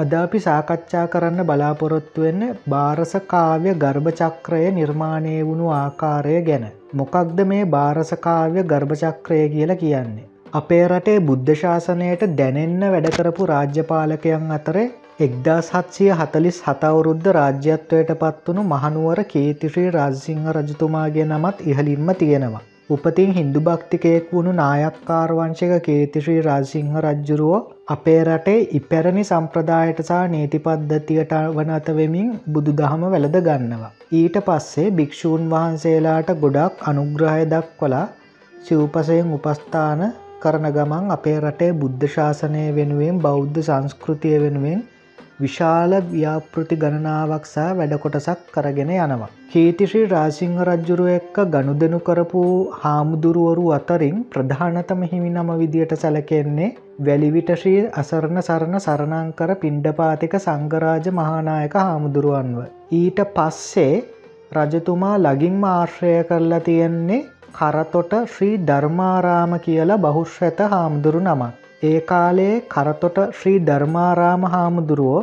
අද අපි සාකච්ඡා කරන්න බලාපොරොත්තු වෙන්න භාරස කාව්‍ය ගර්භචක්‍රය නිර්මාණය වුණු ආකාරය ගැන. මොකක්ද මේ භාරස කාව්‍ය ගර්භචක්‍රය කියලා කියන්නේ. අපේ රටේ බුද්ධ ශාසනයට දැනෙන්න වැඩකරපු රාජ්‍යපාලකයන් අතර එක්දා සත්සිය හතලිස් හතවුරුද්ධ රාජ්‍යත්වයට පත්වනු මහනුවර කේතිශ්‍රී රාජසිංහ රජතුමාගේ නමත් ඉහලින්ම තියෙනවා. උපතින් හින්දු භක්තිකයෙක් වුණු නායක්කාර්වංශක කේතිශ්‍රී රාසිංහ රජ්ජුරුවෝ අපේ රටේ ඉපැරණි සම්ප්‍රදායට සහ නීති පද්ධතියට වනත වෙමින් බුදු දහම වැළද ගන්නවා. ඊට පස්සේ භික්‍ෂූන් වහන්සේලාට ගොඩක් අනුග්‍රහය දක්වලා සිව්පසයෙන් උපස්ථාන කරන ගමන් අපේ රටේ බුද්ධ ශාසනය වෙනුවෙන් බෞද්ධ සංස්කෘතිය වෙනුවෙන් විශාල ව්‍යාපෘති ගණනාවක් සහ වැඩකොටසක් කරගෙන යනවා. කීතිශ්‍රී රාසිංහ රජ්ජුරුව එක්ක ගණු දෙනු කරපු හාමුදුරුවරු අතරින් ප්‍රධානතම හිමි නම විදියට සැලකෙන්නේ වැලිවිටශ්‍රී අසරණ සරණ සරණංකර පිණ්ඩපාතික සංගරාජ මහානායක හාමුදුරුවන්ව. ඊට පස්සේ රජතුමා ලගින්ම ආශ්‍රය කරලා තියෙන්නේ කරතොට ශ්‍රී ධර්මාරාම කියලා බහුශ්‍රත හාමුදුරු නමක්. ඒ කාලේ කරතොට ශ්‍රී ධර්මාරාම හාමුදුරුවෝ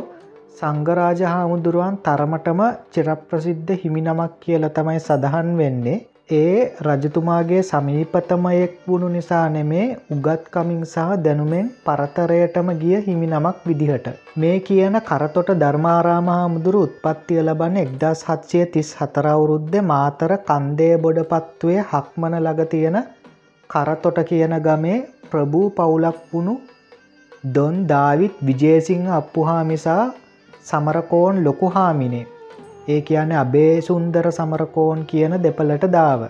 සංගරාජ හාමුදුරුවන් තරමටම චිරප්‍රසිද්ධ හිමිනමක් කියල තමයි සඳහන් වෙන්නේ ඒ රජතුමාගේ සමීපතමයෙක් වුණු නිසා නෙමේ උගත්කමින් සහ දැනුමෙන් පරතරයටම ගිය හිමි නමක් විදිහට. මේ කියන කරතොට ධර්මාරාම හාමුදුරු උත්පත්තිය ලබන්න එක්දස් හත්සය තිස් හතරවුරුද්ධ මාතර කන්දේ බොඩපත්තුවේ හක්මන ළඟ තියෙන කරතොට කියන ගමේ ප්‍රභූ පවුලක් වුණු දොන් දාවිත් විජේසිංහ අප්පුහාමිසා සමරකෝන් ලොකු හාමිනේ ඒ කියන අබේ සුන්දර සමරකෝන් කියන දෙපලට දාව.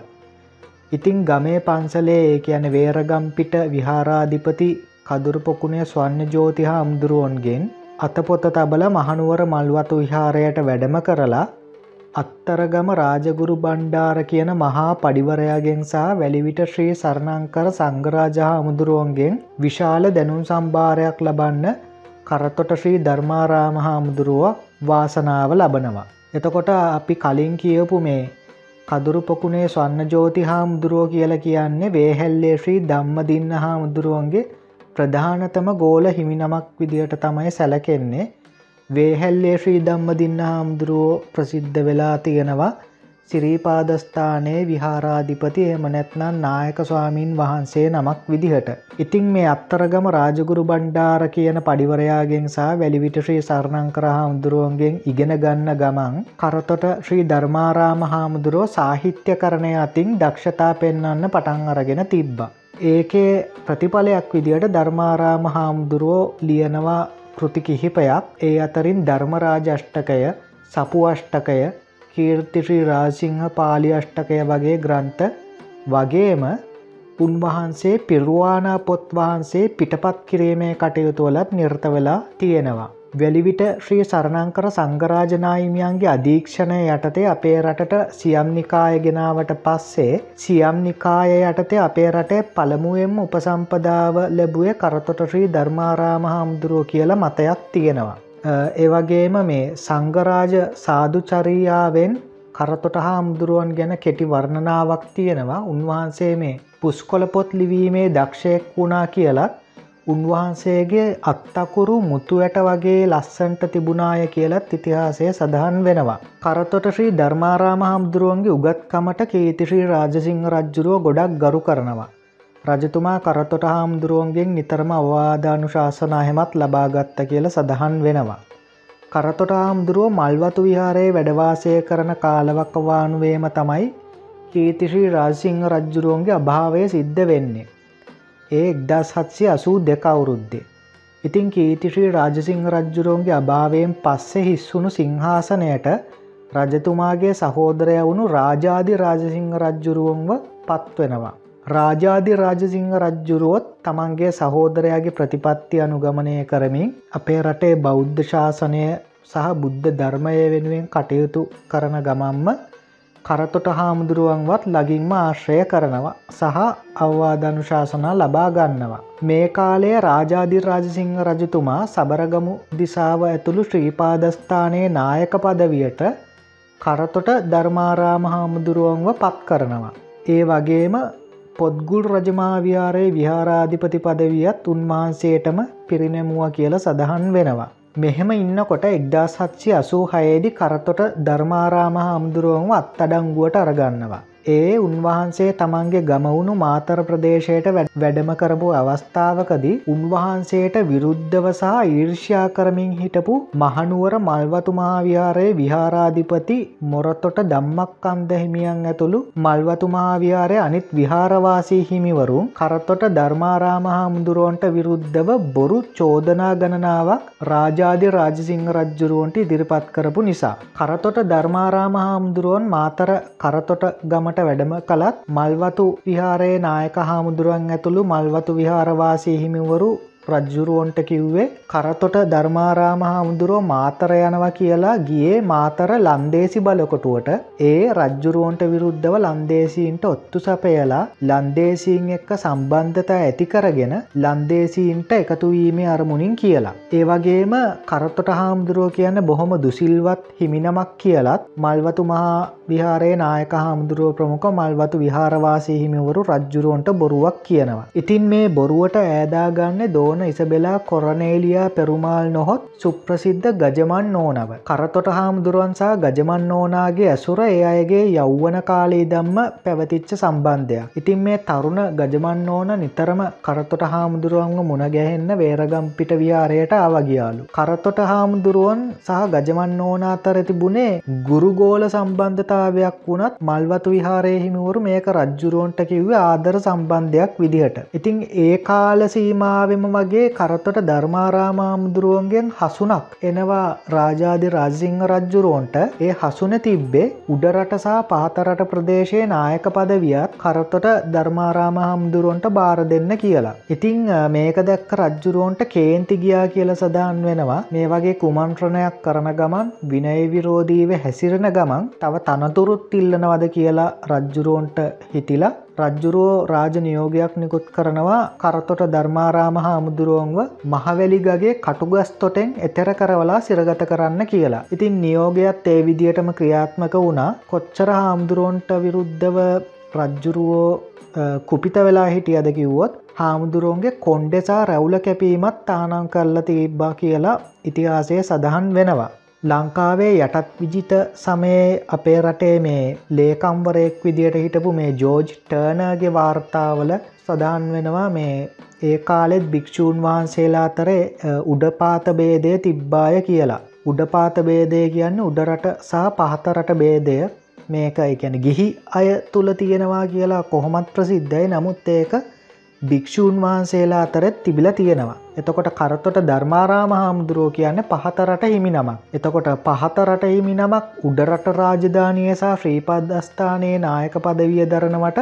ඉතිං ගමේ පන්සලේ ඒ කියන වේරගම්පිට විහාරාධිපති කදුරුපොකුණේ ස්වන්න ජෝතිහා අමුදුරුවන්ගෙන් අතපොත තබල මහනුවර මල්වතු විහාරයට වැඩම කරලා අත්තරගම රාජගුරු බණ්ඩාර කියන මහා පඩිවරයාගෙන් සහ වැලිවිට ශ්‍රී සරණංකර සංගරාජහා මුදුරුවන්ගෙන් විශාල දැනුම් සම්භාරයක් ලබන්න කරතොට ශ්‍රී ධර්මාරාම හාමුදුරුව වාසනාව ලබනවා. එතකොට අපි කලින් කියපු මේ කදුරු පොකුණේ ස්වන්න ජෝති හාමුදුරුවෝ කියල කියන්නේ වේහැල්ලේ ශ්‍රී ධම්ම දින්න හාමුදුරුවන්ගේ ප්‍රධානතම ගෝල හිමිනමක් විදියට තමයි සැලකෙන්නේ වේහැල්ලේ ශ්‍රී ධම්ම දින්න හාමුදුරුවෝ ප්‍රසිද්ධ වෙලා තියෙනවා සිරීපාදස්ථානයේ විහාරාධිපති එම නැත්නම් නායක ස්වාමීන් වහන්සේ නමක් විදිහට. ඉතිං මේ අත්තරගම රාජගුරු බණ්ඩාර කියන පඩිවරයාගෙන් සහ වැලිවිට ශ්‍රී සරණංකර හාමුදුරුවන්ගෙන් ඉගෙන ගන්න ගමන් කරතොට ශ්‍රී ධර්මාරාම හාමුදුරුවෝ සාහිත්‍ය කරණය අතින් දක්ෂතා පෙන්වන්න පටන් අරගෙන තිබ්බ. ඒකේ ප්‍රතිඵලයක් විදියට ධර්මාරාම හාමුදුරුවෝ ලියනවා කෘති කිහිපයක් ඒ අතරින් ධර්මරාජෂ්ටකය සපු අෂ්ටකය කීර්තිශ්‍රී රාසිංහ පාලි අෂ්ටකය වගේ ග්‍රන්ථ වගේම උන්වහන්සේ පිරුවානා පොත් වහන්සේ පිටපත් කිරීමේ කටයුතුවලත් නිර්ත වෙලා තියෙනවා. වැලිවිට ශ්‍රී සරණංකර සංගරාජනායිමියන්ගේ අධීක්ෂණය යටතේ අපේ රටට සියම් නිකාය ගෙනාවට පස්සේ සියම් නිකාය යටතේ අපේ රටේ පළමුුවෙන්ම උපසම්පදාව ලැබුවේ කරතොට ශ්‍රී ධර්මාරාම හාමුදුරුව කියල මතයක් තියෙනවා. ඒවගේම මේ සංගරාජ සාධචරියාවෙන් කරතොට හාමුදුරුවන් ගැන කෙටි වර්ණනාවක් තියෙනවා උන්වහන්සේ මේ පුස්කොලපොත් ලිවීමේ දක්ෂයෙක් වුණා කියලත් උන්වහන්සේගේ අත්තකුරු මුතු ඇට වගේ ලස්සන්ට තිබුණාය කියලත් ඉතිහාසය සඳහන් වෙනවා. කරතොට ශ්‍රී ධර්මාරාම හාමුදුරුවන්ගේ උගත්කමට කීතිශ්‍රී රාජසිංහ රජ්ජුරුව ගොඩක් ගරු කරනවා. රජතුමා කරතොට හාමුදුරුවන්ගෙන් නිතරම අවවාධානු ශාසනාහෙමත් ලබාගත්ත කියල සඳහන් වෙනවා. කරතොට හාමුදුරුව මල්වතු විහාරයේ වැඩවාසය කරන කාලවක්කවානුවේම තමයි කීතිශ්‍රී රාසිංහ රජ්ජුරුවන්ගේ අභාවය සිද්ධ වෙන්නේ. ඒ එක්දස් හත්සය අසූ දෙක අවුරුද්දේ. ඉතින් කීතිශ්‍රී රාජසිංහ රජ්ජුරෝන්ගේ අභාවයෙන් පස්සෙ හිස්සුණු සිංහාසනයට රජතුමාගේ සහෝදරය වුණු රාජාධි රාජසිංහ රජ්ජුරුවන්ව පත්වෙනවා. රාජාධි රාජසිංහ රජ්ජුරුවොත් තමන්ගේ සහෝදරයාගේ ප්‍රතිපත්ති අනුගමනය කරමින් අපේ රටේ බෞද්ධ ශාසනය සහ බුද්ධ ධර්මය වෙනුවෙන් කටයුතු කරන ගමම්ම කරතොට හාමුදුරුවන්වත් ලගින්ම ආශ්‍රය කරනවා සහ අවවාධනු ශාසනා ලබා ගන්නවා. මේ කාලය රාජාධි රාජසිංහ රජතුමා සබරගමු දිසාව ඇතුළු ශ්‍රීපාදස්ථානයේ නායක පදවියට කරතොට ධර්මාරාම හාමුදුරුවන්ව පත් කරනවා. ඒ වගේම පොද්ගුල් රජමාවියාරයේ විහාරාධිපති පදවියත් උන්වහන්සේටම පිරිනැමුව කියල සඳහන් වෙනවා. මෙහෙම ඉන්නකොට එක්දා සත්සි අසූ හයේදි කරතොට ධර්මාරාම හාමුදුරුවන්ව අත්තඩංගුවට අරගන්නවා. ඒ උන්වහන්සේ තමන්ගේ ගමවුණු මාතර ප්‍රදේශයට වැඩම කරපු අවස්ථාවකදී උන්වහන්සේට විරුද්ධව සහ ඊර්ෂ්‍යා කරමින් හිටපු මහනුවර මල්වතු මහාවිහාරයේ විහාරාධිපති මොරතොට දම්මක් අන්ද හිමියන් ඇතුළු මල්වතු මහාවිහාරය අනිත් විහාරවාසී හිමිවරුන් කරතොට ධර්මාරාම හාමුදුරුවන්ට විරුද්ධව බොරු චෝදනා ගණනාවක් රාජාධි රාජසිංහ රජ්ජුරුවන්ට ඉදිරිපත් කරපු නිසා. කරතොට ධර්මාරාම හාමුදුරුවන් මාතර කරතොට ගමට වැඩම කළත් මල්වතු විහාරයේ නායක හාමුදුරුවන් ඇතුළු මල්වතු විහාරවාසී හිමිවරු රජ්ජුරුවන්ට කිව්වේ කරතොට ධර්මාරාම හාමුදුරුව මාතර යනවා කියලා ගියේ මාතර ලන්දේසි බලකොටුවට ඒ රජ්ජුරුවන්ට විරුද්ධව ලන්දේසීන්ට ඔත්තු සපයලා ලන්දේසීන් එක්ක සම්බන්ධතා ඇති කරගෙන ලන්දේසීන්ට එකතුවීමේ අරමුණින් කියලා. ඒ වගේම කරතොට හාමුදුරුව කියන්න බොහොම දුසිල්වත් හිමිනමක් කියලත් මල්වතු මහා විහාරයේ නායක හාමුදුරුව ප්‍රමුඛ මල්වතු විහාරවාසී හිමිවරු රජ්ජුරුවන්ට බොරුවක් කියනවා. ඉතින් මේ බොරුවට ඈදාගන්න දෝන ඕන ඉසබෙලා කොරනේලියා පෙරුමාල් නොහොත් සුප්‍රසිද්ධ ගජමන් නෝනව. කරතොට හාමුදුරුවන්සා ගජමන් නෝනාගේ ඇසුර ඒ අයගේ යෞවන කාලේ දම්ම පැවතිච්ච සම්බන්ධයක්. ඉතින් මේ තරුණ ගජමන් නෝන නිතරම කරතොට හාමුදුරුවන්ව මුණගැහෙන්න වේරගම්පිට විහාරයට ආවගියාලු. කරතොට හාමුදුරුවන් සහ ගජමන් නෝන අතර තිබුණේ ගුරුගෝල සම්බන්ධතාවයක් වුණත් මල්වතු විහාරය හිමිවරු මේක රජ්ජුරුවන්ට කිව්ව ආදර සම්බන්ධයක් විදිහට. ඉතිං ඒ කාල සීමාවෙම වගේ වගේ කරතොට ධර්මාරාමාමුදුරුවන්ගෙන් හසුනක් එනවා රාජාධි රාජසිංහ රජ්ජුරුවන්ට ඒ හසුන තිබ්බේ උඩරටසා පාතරට ප්‍රදේශයේ නායක පදවියත් කරතොට ධර්මාරාමහාමුදුරුවන්ට බාර දෙන්න කියලා. ඉතිං මේක දැක්ක රජ්ජුරුවන්ට කේන්ති ගියා කියල සඳහන් වෙනවා මේ වගේ කුමන්ත්‍රණයක් කරන ගමන් විනය විරෝධීව හැසිරෙන ගමන් තව තනතුරුත් ඉල්ලනවද කියලා රජ්ජුරුවන්ට හිතිලා රජ්ජුරුවෝ රාජ නියෝගයක් නිකුත් කරනවා කරතොට ධර්මාරාම හාමුදුරුවන්ව මහවැලිගගේ කටුගස් තොටෙන් එතෙර කරවලා සිරගත කරන්න කියලා. ඉතින් නියෝගයක් ඒ විදියටම ක්‍රියාත්මක වුණා කොච්චර හාමුදුරුවන්ට විරුද්ධව රජ්ජුරුවෝ කුපිත වෙලා හිටිය අද කිව්වොත් හාමුදුරුවන්ගේ කොන්්ඩෙසා රැවුල කැපීමත් තානං කරලා තිබ්බා කියලා ඉතිහාසය සඳහන් වෙනවා. ලංකාවේ යටත් විජිත සමයේ අපේ රටේ මේ ලේකම්වරයෙක් විදියට හිටපු මේ ජෝජ් ටර්නගේ වාර්තාවල සදාන් වෙනවා මේ ඒ කාලෙත් භික්‍ෂූන් වහන්සේලා අතරේ උඩපාත බේදය තිබ්බාය කියලා. උඩපාත බේදය කියන්න උඩරට සහ පහතරට බේදය මේක එකැන ගිහි අය තුළ තියෙනවා කියලා කොහොමත් ප්‍රසිද්ධයි නමුත් ඒක භික්‍ෂූන් වහන්සේලා අතරත් තිබිල තියෙනවා. එතකොට කරතොට ධර්මාරාම හාමුදුරුවෝ කියන්න පහතරට හිමි නමක්. එතකොට පහතරට හිමි නමක් උඩරට රාජධානයසා ශ්‍රීපදස්ථානයේ නායක පදවිය දරනවට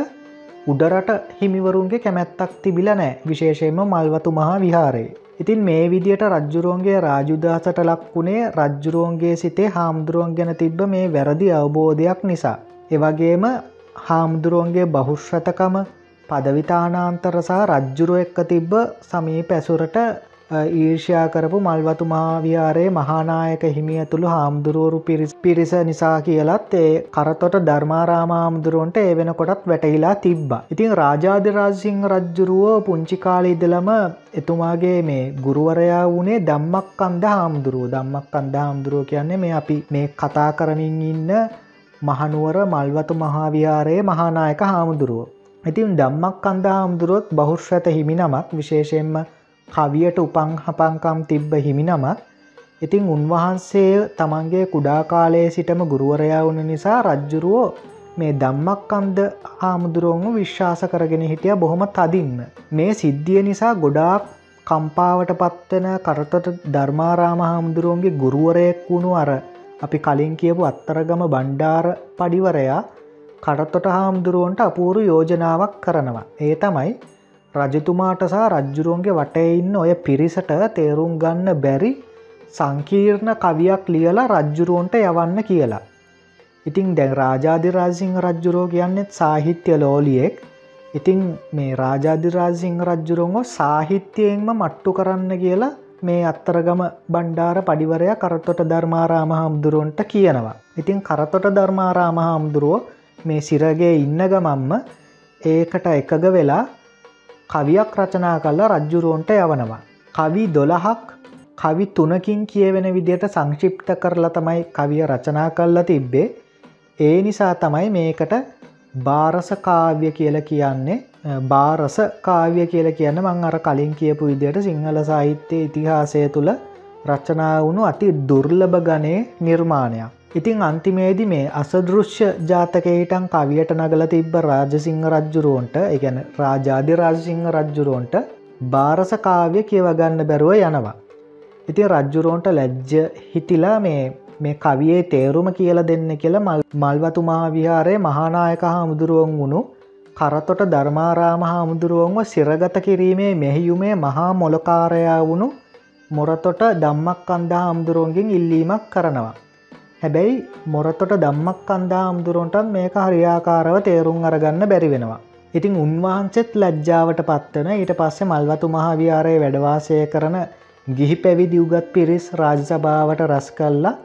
උඩරට හිමිවරුන්ගේ කැමැත්තක් තිබිල නෑ විශේෂයෙන්ම මල්වතු මහා විහාරයේ. ඉතින් මේ විදියට රජ්ජුරුවන්ගේ රාජුදාසට ලක්වුණේ රජ්ජුරුවන්ගේ සිතේ හාමුදුරුවන් ගැන තිබ්බ මේ වැරදි අවබෝධයක් නිසා. එවගේම හාමුදුරුවන්ගේ බහුශ්‍රතකම පදවිතානාන්තර සහ රජ්ජුරුව එක්ක තිබ්බ සමී පැසුරට ඊර්ෂයා කරපු මල්වතු මහාවිහාරයේ මහානායක හිමිය තුළු හාමුදුරුවරු පිරිස් පිරිස නිසා කියලත් ඒ කරතොට ධර්මාරාමහාමුදුරුවන්ට ඒ වෙන කොටත් වැටහිලා තිබ්බා. ඉතින් රාජාධිරාජසිංහ රජ්ජුරුවෝ පුංචිකාලීදලම එතුමාගේ මේ ගුරුවරයා වනේ දම්මක් අන්ද හාමුදුරුව දම්මක් අන්ද හාමුදුරුව කියන්නේ මේ අපි මේ කතා කරමින් ඉන්න මහනුවර මල්වතු මහාවිහාරයේ මහානායක හාමුදුරුව. ඉතින් දම්මක් කන්ද හාමුදුරුවොත් බහුශ්‍රත හිමි නමක් විශේෂයෙන්ම කවියට උපං හපංකම් තිබ්බ හිමි නමක් ඉතිං උන්වහන්සේ තමන්ගේ කුඩා කාලයේ සිටම ගුරුවරයා වුණ නිසා රජ්ජුරුවෝ මේ දම්මක් අන්ද හාමුදුරුවන්ම විශ්වාස කරගෙන හිටිය බොහොම තදින්න. මේ සිද්ධිය නිසා ගොඩාක් කම්පාවට පත්වෙන කරතට ධර්මාරාම හාමුදුරුවන්ගේ ගුරුවරයෙක් වුණු අර අපි කලින් කියපු අත්තරගම බණ්ඩාර පඩිවරයා කටත්තොට හාමුදුරුවන්ට අපූරු යෝජනාවක් කරනවා. ඒ තමයි රජතුමාට සහ රජ්ජුරුවන්ගේ වටේ ඉන්න ඔය පිරිසට තේරුම් ගන්න බැරි සංකීර්ණ කවියක් ලියලා රජ්ජුරුවන්ට යවන්න කියලා. ඉතිං දැන් රාජාධිරාසිංහ රජ්ජුරෝ කියන්නෙත් සාහිත්‍ය ලෝලියෙක් ඉතිං මේ රාජාධිරාසිංහ රජ්ජුරුවන්ගෝ සාහිත්‍යයෙන්ම මට්ටු කරන්න කියලා මේ අත්තරගම බණ්ඩාර පඩිවරය කරතොට ධර්මාරාම හාමුදුරුවන්ට කියනවා. ඉතින් කරතොට ධර්මාරාම හාමුදුරුවෝ මේ සිරගේ ඉන්න ගමම්ම ඒකට එකග වෙලා කවියක් රචනා කල්ල රජ්ජුරුවන්ට යවනවා. කවි දොළහක් කවි තුනකින් කියවෙන විදියට සංක්ෂිප්ත කරලා තමයි කවිය රචනා කල්ලා තිබ්බේ ඒ නිසා තමයි මේකට බාරස කාව්‍ය කියල කියන්නේ බාරස කාව්‍ය කියල කියන්න මං අර කලින් කියපු විදියට සිංහල සාහිත්‍යය ඉතිහාසය තුළ රචනා වුණු අති දුර්ලභ ගනේ නිර්මාණයක්. ඉතිං අන්තිමේදි මේ අසදෘශ්‍ය ජාතකයටන් කවියට නගල තිබ්බ රාජසිංහ රජ්ජුරුවන්ට එකැන රාජාධි රාජසිංහ රජ්ජුරුවන්ට බාරස කාව්‍ය කියවගන්න බැරුව යනවා. ඉති රජ්ජුරුවන්ට ලැජ්ජ හිතිලා මේ මේ කවියේ තේරුම කියල දෙන්න කියලා මල් මල්වතු මහාවිහාරය මහානායක හාමුදුරුවන් වුණු කරතොට ධර්මාරාම හාමුදුරුවන්ව සිරගත කිරීමේ මෙහියුමේ මහා මොලකාරයා වුණු මොරතොට දම්මක් අන්දා හාමුදුරුවන්ගෙන් ඉල්ලීමක් කරනවා. හැබැයි මොරතොට දම්මක් කන්දා හාමුදුරුවන්ටත් මේක හරියාකාරව තේරුම් අරගන්න බැරි වෙනවා. ඉතින් උන්වහන්සෙත් ලජ්ජාවට පත්වන ඊට පස්සේ මල්වතු මහාවිහාරය වැඩවාසය කරන ගිහි පැවිදි උගත් පිරිස් රාජසභාවට රස් කල්ලා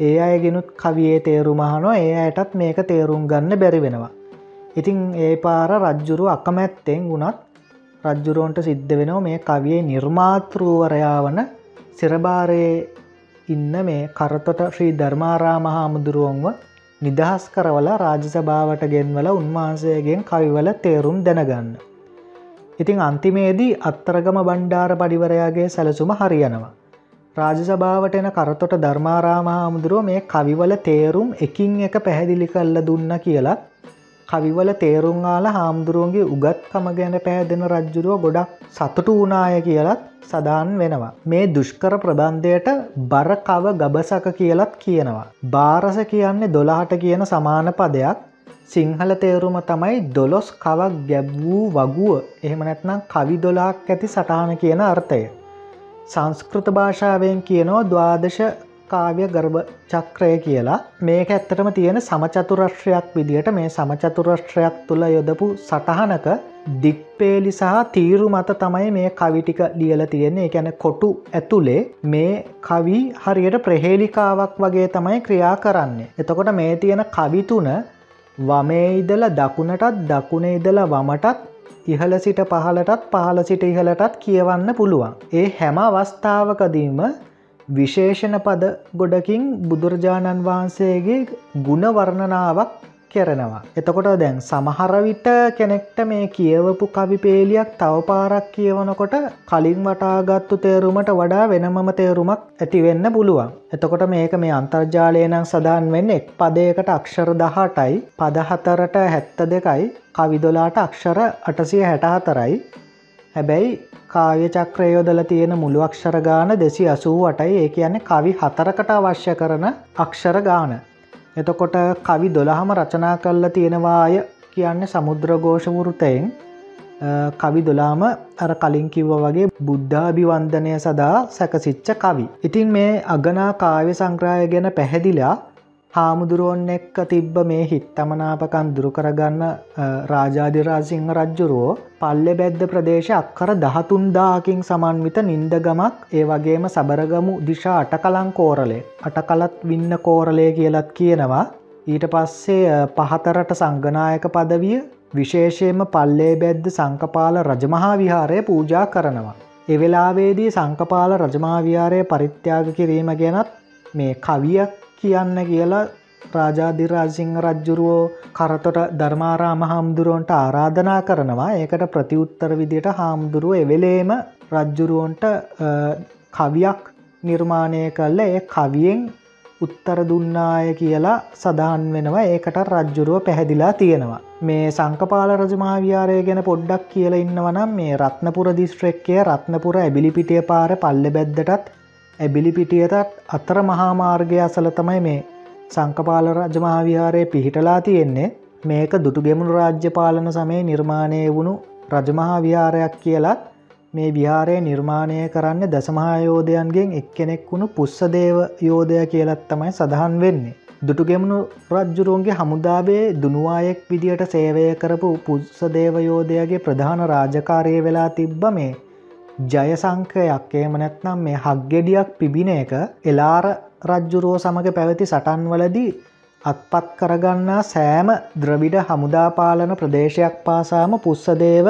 ඒ අයගෙනුත් කවියේ තේරුමහනෝ ඒ අයටත් මේක තේරුම් ගන්න බැරි වෙනවා. ඉතිං ඒ පාර රජ්ජුරු අකමැත්තෙන් වුණත් රජ්ජුරුවන්ට සිද්ධ වෙනවා මේ කවියේ නිර්මාතෘවරයා වන සිරභාරයේ ඉන්න මේ කරතොට ශ්‍රී ධර්මාරා මහාමුදුරුවන්ව නිදහස් කරවල රාජසභාවට ගෙන්වල උන්වහන්සේගෙන් කවිවල තේරුම් දැනගන්න. ඉතිං අන්තිමේදී අත්තරගම බණ්ඩාර පඩිවරයාගේ සැලසුම හරියනවා. රාජසභාවට එන කරතොට ධර්මාරාමහාමුදුරුව මේ කවිවල තේරුම් එකින් එක පැහැදිලි කල්ල දුන්න කියලත් කවිවල තේරුම්ආල හාමුදුරුවන්ගේ උගත්කම ගැන පැහැදෙන රජ්ජුරුව ගොඩක් සතුටු වනාය කියලත් සදාන් වෙනවා. මේ දුෂ්කර ප්‍රබන්ධයට බරකව ගබසක කියලත් කියනවා. භාරස කියන්නේ දොලාහට කියන සමාන පදයක් සිංහල තේරුම තමයි දොලොස් කවක් ගැබ් වූ වගුව එහෙමනැත්නම් කවි දොලාක් ඇති සටහන කියන අර්ථය. සංස්කෘත භාෂාවෙන් කියනෝ දවාදශ කාව්‍ය ගර්භ චක්‍රය කියලා මේක ඇත්තටම තියෙන සමචතුරශ්‍රයක් විදිහට මේ සමචතුරශ්‍රයක් තුළ යොදපු සටහනක දික්පේලි සහ තීරු මත තමයි මේ කවිටික ලියල තියෙන්නේ එකැන කොටු ඇතුළේ මේ කවි හරියට ප්‍රහේලිකාවක් වගේ තමයි ක්‍රියා කරන්නේ. එතකොට මේ තියෙන කවිතුන වමේ ඉදල දකුණටත් දකුණේ ඉදල වමටත් ඉහල සිට පහලටත් පහල සිට ඉහලටත් කියවන්න පුළුවන්. ඒ හැම අවස්ථාවකදීම විශේෂණ පද ගොඩකින් බුදුරජාණන් වහන්සේගේ ගුණ වර්ණනාවක් කරනවා. එතකොට දැන් සමහරවිට කෙනෙක්ට මේ කියවපු කවිපේලියක් තවපාරක් කියවනකොට කලින් වටාගත්තු තේරුමට වඩා වෙනමම තේරුමක් ඇතිවෙන්න පුළුවන්. එතකොට මේක මේ අන්තර්ජාලයනං සඳහන් වෙන්න එක් පදයකට අක්ෂර දහටයි පදහතරට හැත්ත දෙකයි කවිදොලාට අක්ෂර අටසිය හැටහතරයි හැබැයි කාව්‍ය චක්‍රයෝදල තියෙන මුළු අක්ෂර ගාන දෙසි අසූ වටයි ඒ කියන්නේ කවි හතරකට අවශ්‍ය කරන අක්ෂර ගාන. එතකොට කවි දොළහම රචනා කල්ල තියෙනවාය කියන්න සමුද්‍රගෝෂවෘතයෙන් කවි දොලාම අර කලින් කිව්ව වගේ බුද්ධාභිවන්දනය සදා සැකසිච්ච කවි. ඉතින් මේ අගනා කාව්‍ය සංග්‍රාය ගැන පැහැදිලා හාමුදුරුවන් එක්ක තිබ්බ මේ හිත්තමනාපකන් දුරුකරගන්න රාජාධිරාසිංහ රජ්ජුරුවෝ පල්ලෙ බැද්ද ප්‍රදේශ අක්කර දහතුන්දාකින් සමන්විත නින්දගමක් ඒ වගේම සබරගමු දිශා අටකලං කෝරලේ අටකලත් වින්න කෝරලය කියලත් කියනවා ඊට පස්සේ පහතරට සංගනායක පදවිය විශේෂයෙන්ම පල්ලේ බැද්ද සංකපාල රජමහා විහාරය පූජා කරනවා. එවෙලාවේදී සංකපාල රජමාවිහාරය පරිත්‍යාග කිරීම ගැනත් මේ කවියක් කියන්න කියලා රාජාධිරාසිංහ රජ්ජුරුවෝ කරතොට ධර්මාරාම හාමුදුරුවන්ට ආරාධනා කරනවා. ඒකට ප්‍රතිඋත්තර විදියට හාමුදුරුව එවෙලේම රජ්ජුරුවන්ට කවියක් නිර්මාණය කල්ල ඒ කවියෙන් උත්තර දුන්නාය කියලා සඳහන් වෙනවා. ඒකට රජ්ජුරුව පැහැදිලා තියෙනවා. මේ සංකපාල රජමාවියාරය ගැන පොඩ්ඩක් කියල ඉන්නවනම් මේ රත්නපුර දිස්ත්‍රෙක්කය රත්නපුර ඇබිලිපිටිය පාර පල්ල බැද්දටත් ඇබිලිපිටියතත් අතර මහාමාර්ගය අසල තමයි මේ සංකපාල රජමහාවිහාරය පිහිටලා තියෙන්නේ මේක දුටුගෙමුණු රාජ්‍ය පාලන සමය නිර්මාණය වුණු රජමහා විහාරයක් කියලත් මේ විහාරය නිර්මාණය කරන්න දසමහායෝධයන්ගෙන් එක්කෙනෙක් වුණු පුස්සදේව යෝධය කියලත් තමයි සඳහන් වෙන්නේ. දුටුගෙමුණු රජ්ජුරුවන්ගේ හමුදාබේ දුනුවායෙක් විදියට සේවය කරපු පුස්සදේව යෝධයගේ ප්‍රධාන රාජකාරය වෙලා තිබ්බ මේ ජයසංකයක් ඒම නැත්නම් මේ හක්ගෙඩියක් පිබින එක එලාර රජ්ජුරුවෝ සමඟ පැවති සටන්වලදී අත්පත් කරගන්නා සෑම ද්‍රවිඩ හමුදාපාලන ප්‍රදේශයක් පාසාම පුස්සදේව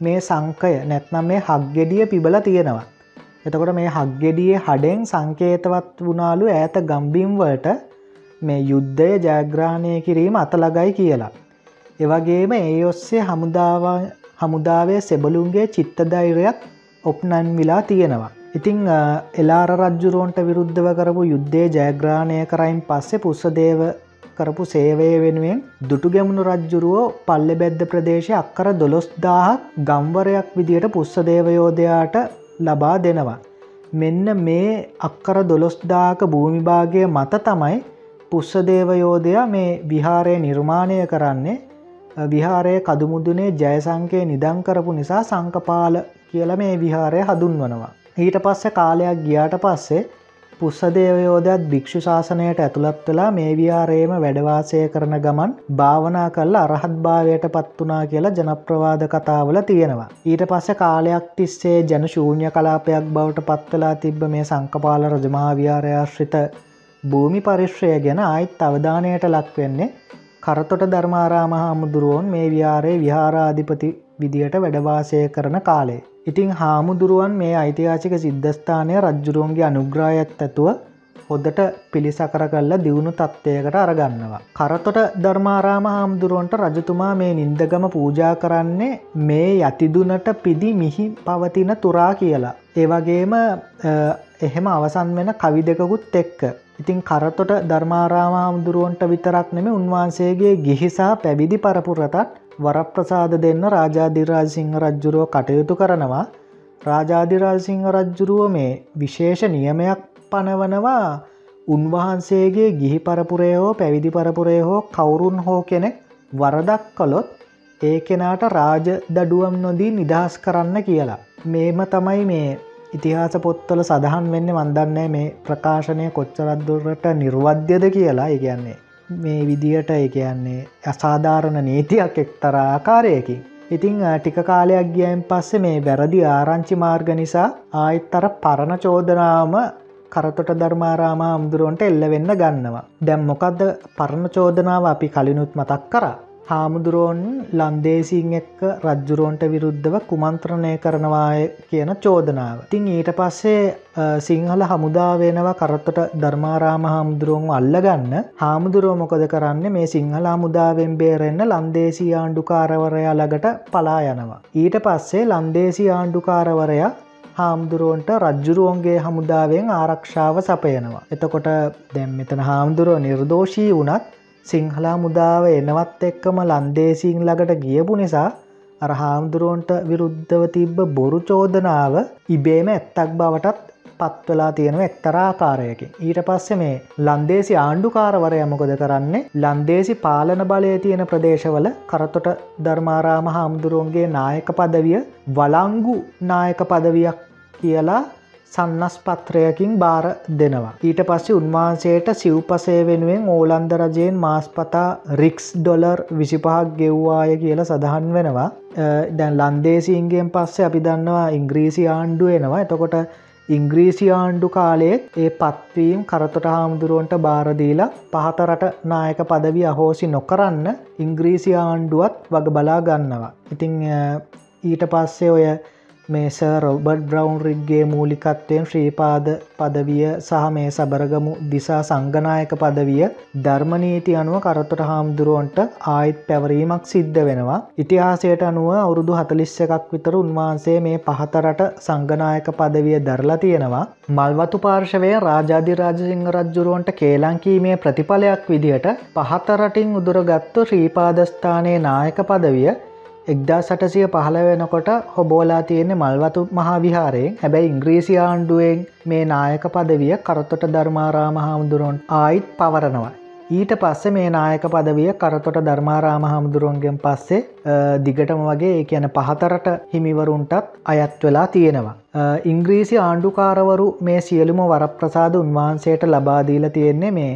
මේ සංකය නැත්නම් මේ හක්ගෙඩිය පිබල තියෙනවා. එතකොට මේ හක්ගෙඩිය හඩෙන් සංකේතවත් වුණාලු ඇත ගම්බිම්වලට මේ යුද්ධය ජයග්‍රහණය කිරීම අතලගයි කියලා. එවගේම ඒ ඔස්සේ හමුදාවේ සෙබලුන්ගේ චිත්තදෛරයක් ඔප්නන් විලා තියෙනවා. ඉතිං එලාර රජ්ජුරුවන්ට විරුද්ධව කරපු යුද්ධය ජයග්‍රාණය කරයින් පස්සේ පුස්සදේව කරපු සේවය වෙනුවෙන් දුටු ගැමුණු රජ්ජුරුවෝ පල්ලෙ බැද්ද ප්‍රදේශය අක්කර දොළොස්දාහක් ගම්වරයක් විදියට පුස්සදේවයෝධයාට ලබා දෙනවා. මෙන්න මේ අක්කර දොළොස්දාක භූමිභාගය මත තමයි පුස්සදේවයෝධයා මේ විහාරය නිර්මාණය කරන්නේ විහාරය කදුමුදුනේ ජයසංකය නිදං කරපු නිසා සංකපාල කියල මේ විහාරය හදුන්වනවා. ඊට පස්ස කාලයක් ගියාට පස්සේ පුස්සදේවයෝදත් භික්ෂු ශාසනයට ඇතුළත් වෙලා මේ විහාරයේම වැඩවාසය කරන ගමන් භාවනා කල්ල අරහත් භාවයට පත් වනා කියලා ජනප්‍රවාද කතාවල තියෙනවා. ඊට පස්ස කාලයක් තිස්සේ ජන ශූන්‍ය කලාපයක් බවට පත්වලා තිබ්බ මේ සංකපාල රජමාවිහාරයාශ්‍රිත භූමි පරිශ්‍රය ගැන අයිත් අවධානයට ලක්වෙන්නේ කරතොට ධර්මාරාම හාමුදුරුවන් මේ විහාරයේ විහාරාධිපති විදියට වැඩවාසය කරන කාලේ. ඉතිං හාමුදුරුවන් මේ ඓතිහාසික සිද්ධස්ථානය රජ්ජුරුවන්ගේ අනුග්‍රායත් ඇතුව හොදට පිළිසකර කල්ල දියුණු තත්ත්වයකට අරගන්නවා. කරතොට ධර්මාරාම හාමුදුරුවන්ට රජතුමා මේ නින්දගම පූජා කරන්නේ මේ යතිදුනට පිදි මිහි පවතින තුරා කියලා. ඒවගේම එහෙම අවසන් වෙන කවි දෙකකුත් එක්ක. ඉතින් කරතොට ධර්මාරාම හාමුදුරුවන්ට විතරක් නෙම උන්වහන්සේගේ ගිහිසා පැවිදි පරපුරතත් වරප්‍රසාද දෙන්න රාජාධිරාජසිංහ රජ්ජුරුව කටයුතු කරනවා රාජාධිරාජසිංහ රජ්ජුරුව මේ විශේෂ නියමයක් පනවනවා උන්වහන්සේගේ ගිහි පරපුරය හෝ පැවිදි පරපුරය හෝ කවුරුන් හෝ කෙනෙක් වරදක් කළොත් ඒ කෙනාට රාජ දඩුවම් නොදී නිදහස් කරන්න කියලා. මේම තමයි මේ ඉතිහාස පොත්තල සඳහන් වෙන්න වන්දන්නේ මේ ප්‍රකාශනය කොච්චරද්දුරට නිර්වද්‍යද කියලා ඉගන්නේ. මේ විදියට ඒ කියන්නේ අසාධාරණ නීතියක් එක්තර ආකාරයකින්. ඉතිං ටික කාලයක් ගියන් පස්සේ මේ වැරදි ආරංචි මාර්ග නිසා ආයිත්තර පරණ චෝදනාවම කරතොට ධර්මාරාම අමුදුරුවන්ට එල්ල වෙන්න ගන්නවා. දැම් මොකක්ද පරණ චෝදනාව අපි කලිනුත් මතක් කරා. හාමුදුරුවන් ලන්දේසින් එක්ක රජ්ජුරුවන්ට විරුද්ධව කුමන්ත්‍රණය කරනවාය කියන චෝදනාව. තින් ඊට පස්සේ සිංහල හමුදා වෙනවා කරත්තට ධර්මාරාම හාමුදුරුවන් අල්ලගන්න හාමුදුරුව මොකද කරන්න මේ සිංහල හමුදාවෙන් බේරෙන්න්න ලන්දේසි ආණ්ඩුකාරවරයා ළඟට පලා යනවා. ඊට පස්සේ ලන්දේසි ආණ්ඩුකාරවරයා හාමුදුරුවන්ට රජ්ජුරුවන්ගේ හමුදාවෙන් ආරක්ෂාව සපයනවා. එතකොට දැම් මෙතන හාමුදුරුව නිර්දෝෂී වනත් සිංහලා මුදාව එනවත් එක්කම ලන්දේසිං ළඟට ගියපු නිසා අර හාමුදුරුවන්ට විරුද්ධව තිබ්බ බොරු චෝදනාව ඉබේම ඇත්තක් බවටත් පත්වලා තියෙනව එක්තරාකාරයකින් ඊට පස්සෙ මේ ලන්දේසි ආණ්ඩුකාරවරය මොකොද කරන්නේ? ලන්දේසි පාලන බලය තියෙන ප්‍රදේශවල කරතොට ධර්මාරාම හාමුදුරුවන්ගේ නායක පදවිය වලංගු නායක පදවියක් කියලා සන්නස් පත්‍රයකින් බාර දෙනවා. ඊට පස්සේ උන්වහන්සේට සිව්පසය වෙනුවෙන් ඕලන්ද රජයෙන් මාස්පතා රික්ස් ඩොලර් විසිපහක් ගෙව්වාය කියලා සඳහන් වෙනවා. දැන් ලන්දේසින්ගෙන් පස්සේ අපි දන්නවා ඉංග්‍රීසි ආණ්ඩුව එනවා එතකොට ඉංග්‍රීසි ආණ්ඩු කාලයෙත් ඒ පත්වීම් කරතොට හාමුදුරුවන්ට බාරදීලා පහතරට නායක පදවි අහෝසි නොකරන්න ඉංග්‍රීසි ආණ්ඩුවත් වග බලා ගන්නවා. ඉතිං ඊට පස්සේ ඔය මේ ස රොබඩ් බ්‍රවන්් රිග්ගේ මූලිකත්වයෙන් ශ්‍රීපාද පදවිය සහ මේ සබරගමු දිසා සංගනායක පදවිය ධර්මනීති අනුව කරතොට හාමුදුරුවන්ට ආයිත් පැවරීමක් සිද්ධ වෙනවා. ඉතිහාසයට අනුව අවුරුදු හතලිස්ස එකක් විතර උන්වහන්සේ මේ පහතරට සංගනායක පදවිය දරලා තියෙනවා. මල්වතු පාර්ශවය රාජාධි රාජසිංහ රජ්ජුරුවන්ට කේලංකීමේ ප්‍රතිඵලයක් විදිහට පහතරටින් උදුරගත්තු ශ්‍රීපාදස්ථානයේ නායක පදවිය එක්දා සටසිය පහළ වෙනකොට හොබෝලා තියෙන්නේ මල්වතු මහාවිහාරයෙන් හැබැයි ඉංග්‍රීසි ආණ්ඩුවෙන් මේ නායක පදවිය කරතොට ධර්මාරාම හාමුදුරුවන් ආයිත් පවරනවා. ඊට පස්සේ මේ නායක පදවිය කරතොට ධර්මාරාම හාමුදුරුවන්ගෙන් පස්සේ දිගටම වගේ ඒ කියන පහතරට හිමිවරුන්ටත් අයත් වෙලා තියෙනවා. ඉංග්‍රීසි ආණ්ඩුකාරවරු මේ සියලුම වරප්‍රසාද උන්වහන්සේට ලබාදීල තියෙන්නේ මේ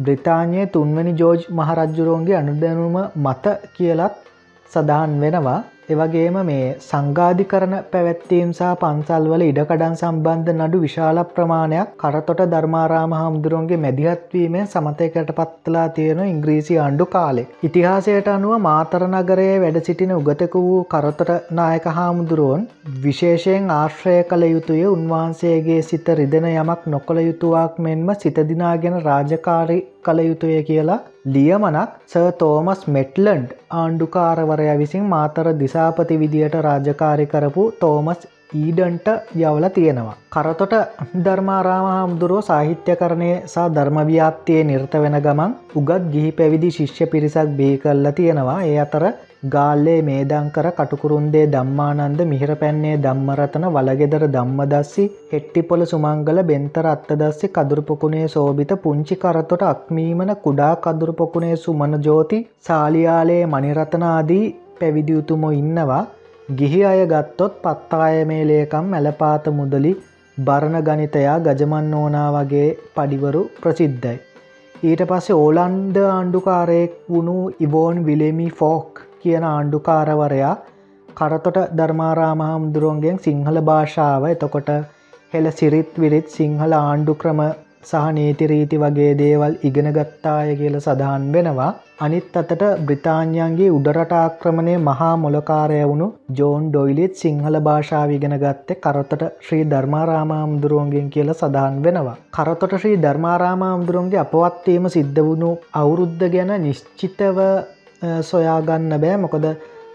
බ්‍රිතාන්‍යයේ තුන්වැනි ජෝජ් මහරජ්ජුරුවන්ගේ අනුදැනුම මත කියලත් සඳහන් වෙනවා එවගේම මේ සංගාධිකරන පැවැත්වීම් සහ පන්සල්වල ඉඩකඩන් සම්බන්ධ නඩු විශාල ප්‍රමාණයක් කරතොට ධර්මාරාම හාමුදුරුවන්ගේ මැදිහත්වීමෙන් සමතයකට පත්ලා තියෙන ඉංග්‍රීසි ආණ්ඩු කාලෙ. ඉතිහාසයට අනුව මාතරනගරයේ වැඩ සිටින උගතක වූ කරතොට නායක හාමුදුරුවන් විශේෂයෙන් ආශ්‍රය කළ යුතුය උන්වහන්සේගේ සිත රිදෙන යමක් නොකළ යුතුවක් මෙන්ම සිතදිනාගෙන රාජකාරි කළ යුතුය කියලා ලියමනක් ස තෝමස් මෙට්ලන්ඩ් ආණ්ඩුකාරවරය විසින් මාතර දිසාපති විදියට රාජකාරි කරපු තෝමස් ඊඩන්ට යවල තියෙනවා. කරතොට ධර්මාරාම හාමුදුරුව සාහිත්‍යකරණය සහ ධර්මව්‍යාප්තියේ නිර්ත වෙන ගමන් උගත් ගිහි පැවිදි ශිෂ්‍ය පිරිසක් බී කල්ල තියෙනවා ඒ අතර ගාල්ලේ මේදංකර කටුකුරුන්දේ දම්මානන්ද මිහිර පැන්නේ දම්මරතන වලගෙදර දම්මදස්සි හෙට්ටිපොල සුමංගල බෙන්තර අත්තදස්සි කදුරුපොකුණේ සෝභිත පුංචි කරතොට අක්මීමන කුඩා කදුරුපොකුණේ සුමන ජෝති සාලියාලයේ මනිරතනාදී පැවිදියුතුමො ඉන්නවා ගිහි අය ගත්තොත් පත්තාය මේ ලේකම් මැලපාත මුදලි බරණ ගනිතයා ගජමන් ඕනා වගේ පඩිවරු ප්‍රසිද්ධයි. ඊට පස්සේ ඕලන්ද ආණ්ඩුකාරයෙක් වුණු ඉවෝන් විලෙමි ෆෝක් කියන ආණ්ඩුකාරවරයා කරතොට ධර්මාරාමහාමුදුරුවන්ගෙන් සිංහල භාෂාව එතකොට හෙළ සිරිත් විරිත් සිංහල ආණ්ඩු ක්‍රම සහ නීතිරීති වගේ දේවල් ඉගෙනගත්තාය කියල සඳහන් වෙනවා අනිත් අතට බ්‍රිතාන්යන්ගේ උඩරටාක්‍රමණය මහා මොලකාරය වුණු ජෝන් ඩොයිලිත් සිංහල භාෂාව ඉගෙන ගත්තේ කරතොට ශ්‍රී ධර්මාරාමාමුදුරුවන්ගෙන් කියල සඳහන් වෙනවා. කරතොට ශ්‍රී ධර්මාරාමාමුදුරුවන්ගේ අපවත්වීම සිද්ධ වුණු අවුරුද්ධ ගැන නිශ්චිතව සොයාගන්න බෑ මොකද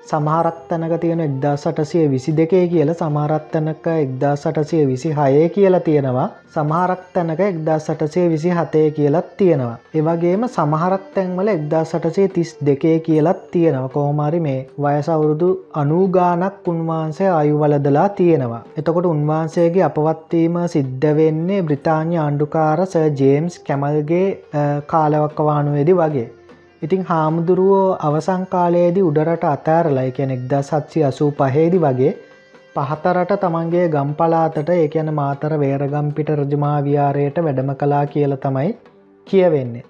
සමහරක් තැනක තියෙන එක්දා සටසිය විසි දෙකේ කියල සමහරත් තැනක එක්දා සටසිය විසි හයේ කියලා තියෙනවා සමහරක් තැනක එක්දා සටසේ විසි හතය කියලත් තියෙනවා. ඒවගේම සමහරක් තැන්වල එක්දා සටසේ තිස් දෙකේ කියලත් තියෙනව කෝමාරි මේ වයසවුරුදු අනූගානක් උන්වහන්සේ අයුවලදලා තියෙනවා. එතකොට උන්වහන්සේගේ අපවත්වීම සිද්ධ වෙන්නේ බ්‍රිතාන්‍ය ආණ්ඩුකාර ස ජේම්ස් කැමල්ගේ කාලවක්කවානුවේදි වගේ. ඉතිං හාමුදුරුවෝ අවසං කාලයේදී උඩරට අතෑරලයි කෙනෙක් ද සත්සි අසූ පහේදි වගේ පහතරට තමන්ගේ ගම්පලාතට ඒකැන මාතර වේරගම්පිට රජමාවියාරයට වැඩම කලා කියල තමයි කියවෙන්නේ.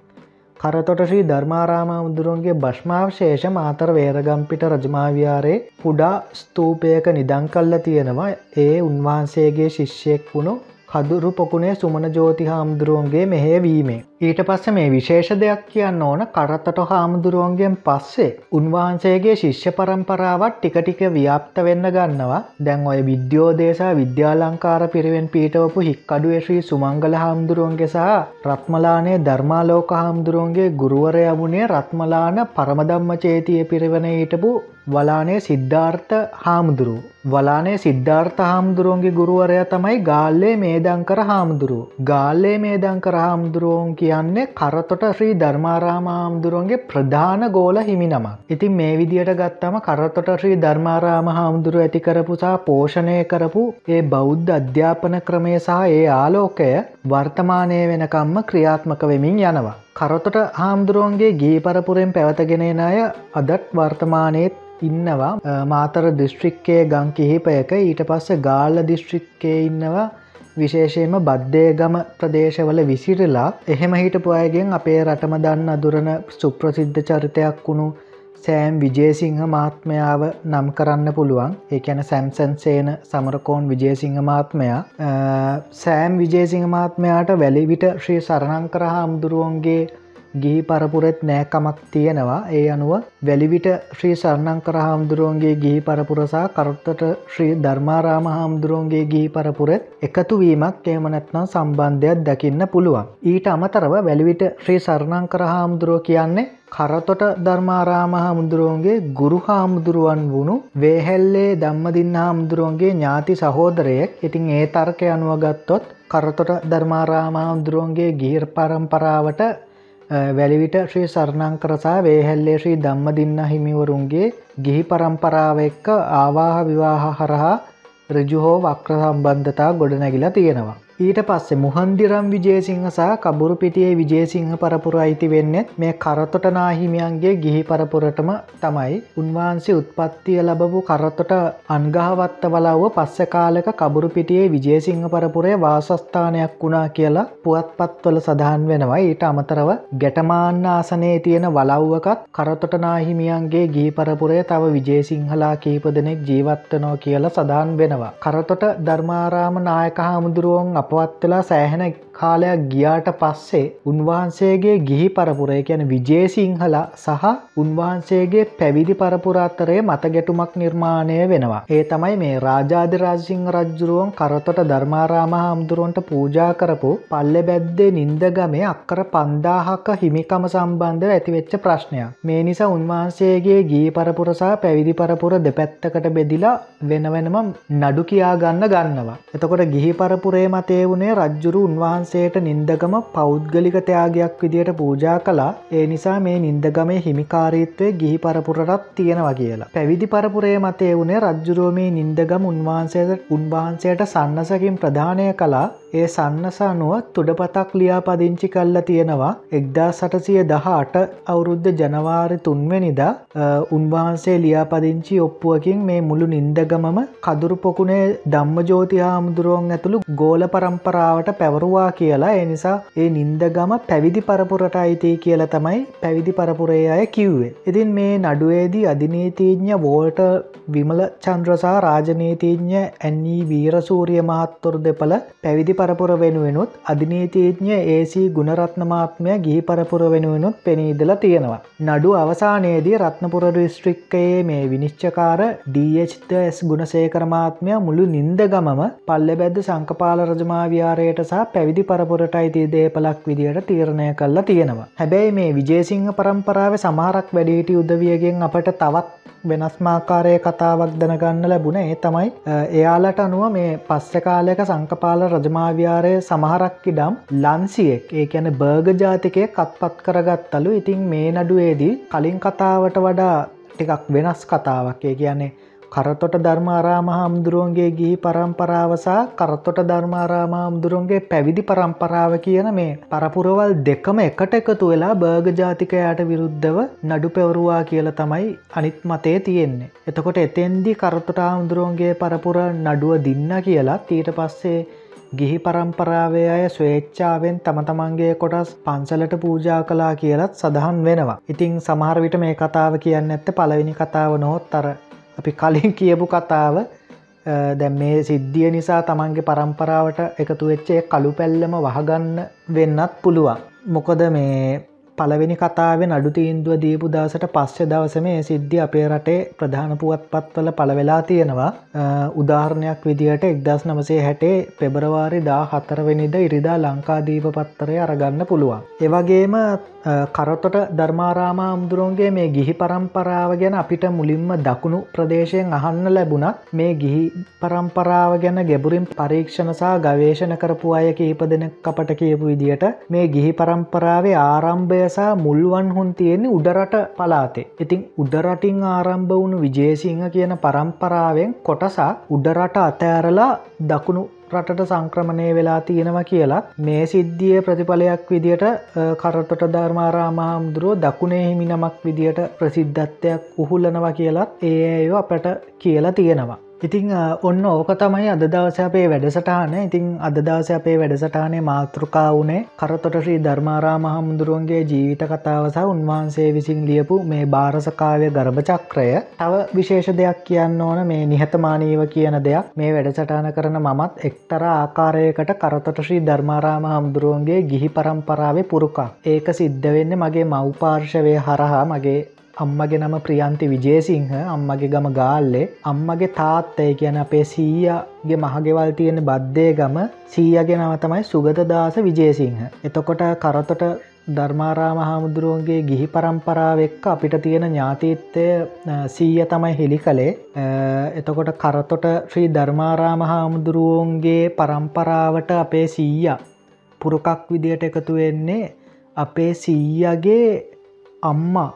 කරතොට ශ්‍රී ධර්මාරාමමුදුරුවන්ගේ භශ්මාවශේෂ මාතර වේරගම්පිට රජමාවියාරයේ පුඩා ස්තූපයක නිදං කල්ල තියෙනවා ඒ උන්වහන්සේගේ ශිෂ්‍යයෙක් වුණු කදුරු පොකුණේ සුමන ජෝති හාමුදුරුවන්ගේ මෙහෙවීමේ. ඊට පස්ස මේ විශේෂ දෙයක් කියන්න ඕන කරත්තට හාමුදුරුවන්ගෙන් පස්සේ උන්වහන්සේගේ ශිෂ්‍ය පරම්පරාවත් ටිකටික ව්‍යාප්ත වෙන්න ගන්නවා දැන් ඔය විද්‍යෝදේශා විද්‍යාලංකාර පිරිවෙන් පීටවපු හික්කඩුව ශ්‍රී සුමංගල හාමුදුරුවන්ගේ සහ රත්මලානේ ධර්මාලෝක හාමුදුරුවන්ගේ ගුරුවරය වුණේ රත්මලාන පරමදම්ම චේතිය පිරිවන හිටපු වලානේ සිද්ධාර්ථ හාමුදුරුව. වලානේ සිද්ධාර්ථ හාමුදුරුවන්ගේ ගුරුවරය තමයි ගාල්ලේ මේදංකර හාමුදුරුව. ගාල්ලේ මේදංකර හාමුදුරුවන් කියන්නේ කරතොට ශ්‍රී ධර්මාරාම හාමුදුරුවන්ගේ ප්‍රධාන ගෝල හිමි නම. ඉතින් මේ විදියට ගත්තම කරතොට ශ්‍රී ධර්මාරාම හාමුදුරුව ඇති කරපුසා පෝෂණය කරපු ඒ බෞද්ධ අධ්‍යාපන ක්‍රමය සහ ඒ ආලෝකය වර්තමානය වෙනකම්ම ක්‍රියාත්මක වෙමින් යනවා. කරතොට හාමුදුරුවන්ගේ ගී පරපුරෙන් පැවතගෙනෙන අය අදත් වර්තමානයත් ඉන්නවා. මාතර දිස්ත්‍රික්කයේ ගං කිහිපයක ඊට පස්ස ගාල්ල දිස්ත්‍රික්කේ ඉන්නවා. විශේෂයෙන්ම බද්ධයගම ප්‍රදේශවල විසිරලා එහෙම හිටපු අයගෙන් අපේ රටම දන්න අදුරන සුප්‍රසිද්ධ චරිතයක් වුණු සෑම් විජේසිංහ මාත්මයාව නම් කරන්න පුළුවන්. ඒකැන සැම්සන් සේන සමරකෝන් විජේසිංහ මාත්මයා සෑම් විජේසිංහ මාත්මයාට වැලිවිට ශ්‍රී සරණංකර හාමුදුරුවන්ගේ ගිහි පරපුරෙත් නෑකමක් තියෙනවා ඒ අනුව වැලිවිට ශ්‍රී සරණංකර හාමුදුරුවන්ගේ ගිහි පරපුරසා කරුත්තට ශ්‍රී ධර්මාරාම හාමුදුරුවන්ගේ ගිහි පරපුරෙත් එකතුවීමක් ඒමනැත්නම් සම්බන්ධයක් දකින්න පුළුවන්. ඊට අමතරව වැලිවිට ශ්‍රී සරණංකර හාමුදුරුව කියන්නේ කරතොට ධර්මාරාම හාමුදුරුවන්ගේ ගුරු හාමුදුරුවන් වුණු වේහැල්ලේ දම්මදින්න හාමුදුරුවන්ගේ ඥාති සහෝදරයෙක් ඉතින් ඒ තර්කය අනුවගත්තොත් කරතොට ධර්මාරාමහාමුදුරුවන්ගේ ගීර් පරම්පරාවට වැලිවිට ශ්‍රී සරණංකරසා වේහැල්ලේ ශ්‍රී දම්ම දින්න හිමිවරුන්ගේ ගිහි පරම්පරාව එක්ක ආවාහ විවාහ හරහා රජු හෝ වක්‍ර සම්බන්ධතා ගොඩනැගිලා තියෙනවා. ඊට පස්සේ මුහන්දිරම් විජේසිංහ සහ කබුරු පිටියේ විජේසිංහ පරපුර අයිති වෙන්නෙත් මේ කරතොට නාහිමියන්ගේ ගිහි පරපුරටම තමයි. උන්වහන්සේ උත්පත්තිය ලබපු කරතොට අන්ගහවත්ත වලව්ව පස්ස කාලක කබුරු පිටියේ විජේසිංහ පරපුරේ වාසස්ථානයක් වුණා කියලා පුවත්පත්වල සඳහන් වෙනවා. ඊට අමතරව ගැටමාන්න ආසනයේ තියෙන වලව්වකත් කරතොට නාහිමියන්ගේ ගී පරපුරේ තව විජේසිංහලා කීප දෙනෙක් ජීවත්වනෝ කියලා සඳහන් වෙනවා. කරතොට ධර්මාරාම නායක හාමුදුරුවන් අපවත් වෙලා සෑහෙන කාලයක් ගියාට පස්සේ උන්වහන්සේගේ ගිහි පරපුරය කියන විජේසිංහලා සහ උන්වහන්සේගේ පැවිදි පරපුර අතරේ මත ගැටුමක් නිර්මාණය වෙනවා. ඒ තමයි මේ රාජාධිරාජසිංහ රජ්ජුරුවන් කරතොට ධර්මාරාම හාමුදුරුවන්ට පූජා කරපු පල්ලෙ බැද්දේ නින්දගමේ අක්කර පන්දාහක හිමිකම සම්බන්ධ ඇතිවෙච්ච ප්‍රශ්නයක්. මේ නිසා උන්වහන්සේගේ ගී පරපුර සහ පැවිදි පරපුර දෙපැත්තකට බෙදිලා වෙනවෙනම නඩු කියා ගන්න ගන්නවා. එතකොට ගිහි පරපුරේ මතේ වුණේ රජ්ජුරු උන්වහන්සේ වහන්සේට නින්දගම පෞද්ගලික ත්‍යයාගයක් විදියට පූජා කලා ඒ නිසා මේ නින්දගමේ හිමිකාරීත්වය ගිහි පරපුරටත් තියෙනවා කියලා. පැවිදි පරපුරේ මතේ වුණේ රජ්ජුරුවමේ නින්දගම උන්වහන්සේට උන්වහන්සේට සන්නසකින් ප්‍රධානය කලා ඒ සන්නස අනුව තුඩපතක් ලියා පදිංචි කල්ල තියෙනවා. එක්දා සටසිය දහට අවුරුද්ධ ජනවාරි තුන්වෙනිදා උන්වහන්සේ ලියාපදිංචි ඔප්පුුවකින් මේ මුළු නින්දගමම කදුරු පොකුණේ ධම්ම ජෝති හාමුදුරුවන් ඇතුළු ගෝල පරම්පරාවට පැවරුවා කියලා ඒ නිසා ඒ නින්දගම පැවිදි පරපුරට අයිතියි කියල තමයි පැවිදි පරපුරේ අය කිව්වේ. ඉතින් මේ නඩුවේදී අධිනීතිීඥ වෝල්ට විමල චන්ද්‍රසා රාජනීතිීඥ ඇන්නී වීරසූරිය මහත්තුර දෙපළ පැවිදි පරපුර වෙනුවෙනුත් අධිනීතිීඥ ඒසී ගුණරත්නමාත්මය ගිහි පරපුර වෙනුවෙනුත් පෙනීදල තියෙනවා. නඩු අවසානයේදී රත්නපුර රිස්ට්‍රික්කයේ මේ විනිශ්චකාර DHස් ගුණසේකරමාත්මය මුළු නින්ද ගමම පල්ලෙ බැද්ද සංකපාල රජමාවියාරයට සහ පැවිදි පරපුරට අයිති දේපලක් විදියට තීරණය කල්ලා තියෙනවා. හැබැයි මේ විජේසිංහ පරම්පරාව සමහරක් වැඩිහිටි උදවියගෙන් අපට තවත් වෙනස්මාකාරය කතාවක් දැනගන්න ලැබුණ. ඒ තමයි එයාලට අනුව මේ පස්ස කාලයක සංකපාල රජමාව්‍යාරය සමහරක් ඉඩම් ලන්සියෙක් ඒ ඇන බර්ග ජාතිකය කත්පත් කරගත්තලු. ඉතින් මේ නඩුවේදී කලින් කතාවට වඩා ටිකක් වෙනස් කතාවක්. ඒ කියන්නේ කරතොට ධර්මාරාම හාමුදුරුවන්ගේ ගිහි පරම්පරාවසා කරතොට ධර්මාරාම හාමුදුරුවන්ගේ පැවිදි පරම්පරාව කියන මේ පරපුරවල් දෙකම එකට එකතු වෙලා බර්ග ජාතිකයාට විරුද්ධව නඩු පැවරුවා කියල තමයි අනිත් මතේ තියෙන්නේ. එතකොට එතෙන්දි කරතොට හාමුදුරුවන්ගේ පරපුර නඩුව දින්න කියලා ඊට පස්සේ ගිහි පරම්පරාවේ අය ස්වේච්චාවෙන් තම තමන්ගේ කොටස් පන්සලට පූජා කලා කියලත් සඳහන් වෙනවා. ඉතිං සමහරවිට මේ කතාව කියන්න ඇත්ත පලවෙනි කතාව නොහොත් අර අපි කලින් කියපු කතාව දැම් මේ සිද්ධිය නිසා තමන්ගේ පරම්පරාවට එකතු වෙච්චේ කළු පැල්ලම වහගන්න වෙන්නත් පුළුවන්. මොකොද මේ පලවෙනි කතාව නඩු තීන්දුව දීපු දවසට පස්සෙ දවස මේ සිද්ධි අපේ රටේ ප්‍රධාන පුවත් පත්වල පලවෙලා තියෙනවා උදාහරණයක් විදිහට එක්දස් නමසේ හැටේ පෙබරවාරි දා හතරවෙනිද ඉරිදා ලංකාදීප පත්තරය අරගන්න පුළුවන්. ඒවගේම කරතොට ධර්මාරාමා අමුදුරුවන්ගේ මේ ගිහි පරම්පරාව ගැන අපිට මුලින්ම දකුණු ප්‍රදේශයෙන් අහන්න ලැබුණත් මේ ගිහි පරම්පරාව ගැන ගැබුරින් පරීක්ෂණසා ගවේශණ කරපු අය කීප දෙනෙක් අපට කියපු විදිට මේ ගිහි පරම්පරාවේ ආරම්භය සහ මුල්වන් හුන් තියෙන්නේ උඩරට පලාතේ. ඉතිං උඩරටින් ආරම්භ වුණු විජේසිංහ කියන පරම්පරාවෙන් කොටසා උඩරට අතෑරලා දකුණු රටට සංක්‍රමණය වෙලා තියෙනවා කියලා මේ සිද්ධිය ප්‍රතිඵලයක් විදියට කරතොට ධර්මාරාමහාමුදුරුව දකුණේ හිමි නමක් විදියට ප්‍රසිද්ධත්වයක් උහුල්ලනවා කියලත් ඒ අයෝ අපට කියලා තියෙනවා. ඉතිං ඔන්න ඕක තමයි අද දවස අපේ වැඩසටාන ඉතිං අද දවස අපේ වැඩසටානේ මාතෘකා වුණේ කරතොට ශ්‍රී ධර්මාරා මහමුදුරුවන්ගේ ජීවිත කතාවස උන්වහන්සේ විසින් ලියපු මේ භාරසකාවය ගර්භචක්‍රය තව විශේෂ දෙයක් කියන්න ඕන මේ නිහතමානීව කියන දෙයක්. මේ වැඩසටාන කරන මමත් එක්තර ආකාරයකට කරතොට ශ්‍රී ධර්මාරාම හමුදුරුවන්ගේ ගිහි පරම්පරාවේ පුරුකා ඒක සිද්ධ වෙන්න මගේ මව්පාර්ශවය හරහා මගේ අම්මගේ නම ප්‍රියන්ති විජේසිංහ අම්මගේ ගම ගාල්ලේ අම්මගේ තාත්තය කියන අපේ සීයගේ මහගෙවල් තියෙන බද්ධය ගම සීයගේ නම තමයි සුගතදාස විජේසිංහ. එතකොට කරතොට ධර්මාරාම හාමුදුරුවන්ගේ ගිහි පරම්පරාවෙක්ක අපිට තියෙන ඥාතීත්තය සීය තමයි හෙළි කළේ එතකොට කරතොට ශ්‍රී ධර්මාරාම හාමුදුරුවන්ගේ පරම්පරාවට අපේ සීය පුරුකක් විදියට එකතු වෙන්නේ අපේ සීයගේ අම්මා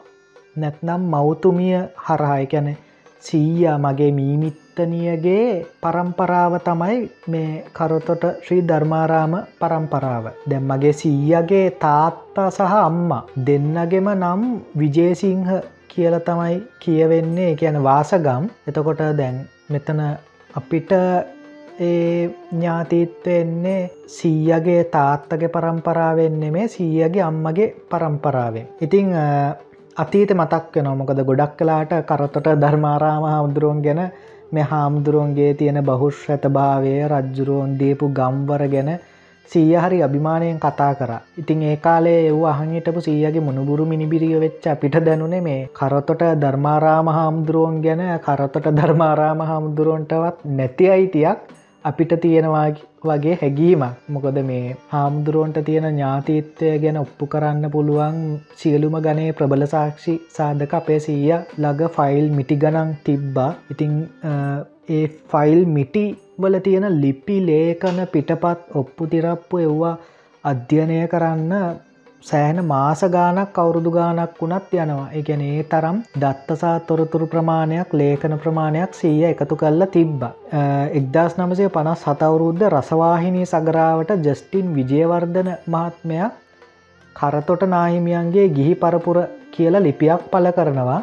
නැත්නම් මෞතුමිය හරහාය කැන සීයා මගේ මීමිත් පුත්තනියගේ පරම්පරාව තමයි මේ කරතොට ශ්‍රී ධර්මාරාම පරම්පරාව දැම් මගේ සීයගේ තාත්තා සහ අම්මා දෙන්නගෙම නම් විජේසිංහ කියල තමයි කියවෙන්නේ කියන වාසගම් එතකොට දැන් මෙතන අපිට ඒ ඥාතීත්වවෙන්නේ සීයගේ තාත්තගේ පරම්පරාවෙන්නේ මේ සීයගේ අම්මගේ පරම්පරාවෙන්. ඉතිං අතීත මතක් වෙන මොකද ගොඩක් කලාට කරතොට ධර්මාරාම හාමුදුරුවන් ගැන මෙ හාමුදුරුවන්ගේ තියෙන බහුෂ්්‍රත භාවය රජ්ජුරුවන් දීපු ගම්වර ගැන සීය හරි අභිමානයෙන් කතා කර. ඉතින් ඒ කාලේ එව් අහහිටපු සීයගේ මුණුබුරු මිනිබිරිය වෙච්ච අපිට දැනුනේ මේ කරතොට ධර්මාරාම හාමුදුරුවන් ගැන කරතොට ධර්මාරාම හාමුදුරුවන්ටවත් නැති අයිතියක් අපිට තියෙනවා වගේ හැගීමක් මොකද මේ හාමුදුරුවන්ට තියෙන ඥාතීත්වය ගැන ඔප්පු කරන්න පුළුවන් සියලුම ගනේ ප්‍රබල සාක්ෂි සාධක අපේ සීය ලග ෆයිල් මිටි ගනන් තිබ්බා. ඉතිං ඒ ෆයිල් මිටි වල තියෙන ලිපි ලේකන පිටපත් ඔප්පු තිරප්පු එව්වා අධ්‍යනය කරන්න සෑහන මාස ගානක් අවුරුදු ගානක් වුණත් යනවා. එකන ඒ තරම් දත්තසා තොරතුරු ප්‍රමාණයක් ලේඛන ප්‍රමාණයක් සීය එකතු කල්ල තිබ්බ. එක්දස් නමසය පනස් සතවුරුද්ධ රසවාහිනී සගරාවට ජස්ටින් විජයවර්ධන මහත්මයක් කරතොට නාහිමියන්ගේ ගිහි පරපුර කියලා ලිපියක් පල කරනවා.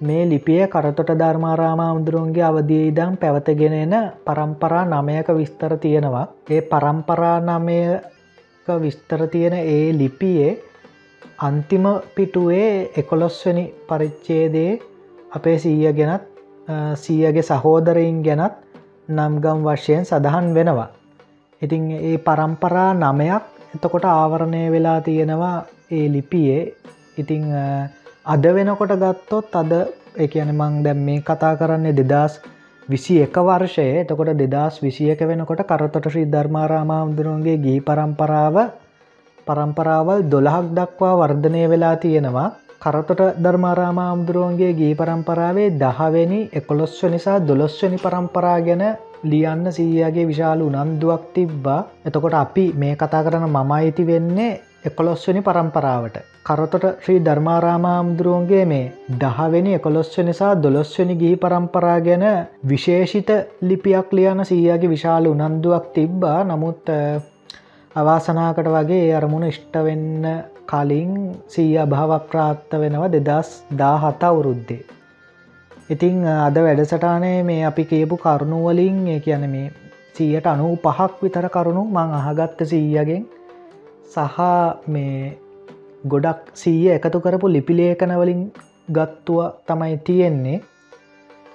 මේ ලිපිය කරතොට ධර්මාරාමාමුදුරුවන්ගේ අවදී ඉදම් පැවතගෙන එන පරම්පරා නමයක විස්තර තියෙනවා. ඒ පරම්පරා නමය විස්තර තියෙන ඒ ලිපියේ අන්තිම පිටුවේ එකොළොස්වනි පරිච්චේදේ අපේ සීය ගැනත් සීයගේ සහෝදරයින් ගැනත් නම්ගම් වශයෙන් සඳහන් වෙනවා. ඉතින් ඒ පරම්පරා නමයක් එතකොට ආවරණය වෙලා තියෙනවා ඒ ලිපියේ ඉතිං අද වෙනකොට ගත්තොත් අද එකන මං දැම් මේ කතා කරන්නේ දෙදස් විසි එක වර්ෂය එතකොට දෙදස් විසියක වෙනකොට කරතොට ශ්‍රී ධර්මාරාමාමුදුරුවන්ගේ ගී පරම්පරාව පරම්පරාවල් දොළහක් දක්වා වර්ධනය වෙලා තියෙනවා. කරතොට ධර්මාරාමාමුදුරුවන්ගේ ගී පරම්පරාවේ දහවෙනි එකොළොස්ව නිසා දොළොස්වනි පරම්පරා ගැන ලියන්න සීයගේ විශාල උනන්දුවක් තිබ්බා. එතකොට අපි මේ කතා කරන මම අයිති වෙන්නේ එකොළොස්වනි පරම්පරාවට. කරතොට ශ්‍රී ධර්මාරාමාමුදුරුවන්ගේ මේ දහවෙනි එකොළොස්ව නිසා දොළොස්වනි ගිහි පරම්පරා ගැන විශේෂිත ලිපියක් ලියන සීයාගේ විශාල උනන්දුවක් තිබ්බා. නමුත් අවාසනාකට වගේ අරමුණ ඉෂ්ටවෙන්න කලින් සීය භාවප්‍රාත්ත වෙනවා දෙදස් දාහතා වුරුද්දේ. ඉතිං අද වැඩසටානේ මේ අපි කියපු කරුණුවලින් ඒ කියන මේ සීයට අනු පහක් විතර කරුණු මං අහගත්ත සීයගෙන් සහ මේ ගොඩක් සීය එකතු කරපු ලිපිලේකනවලින් ගත්තුව තමයි තියෙන්නේ.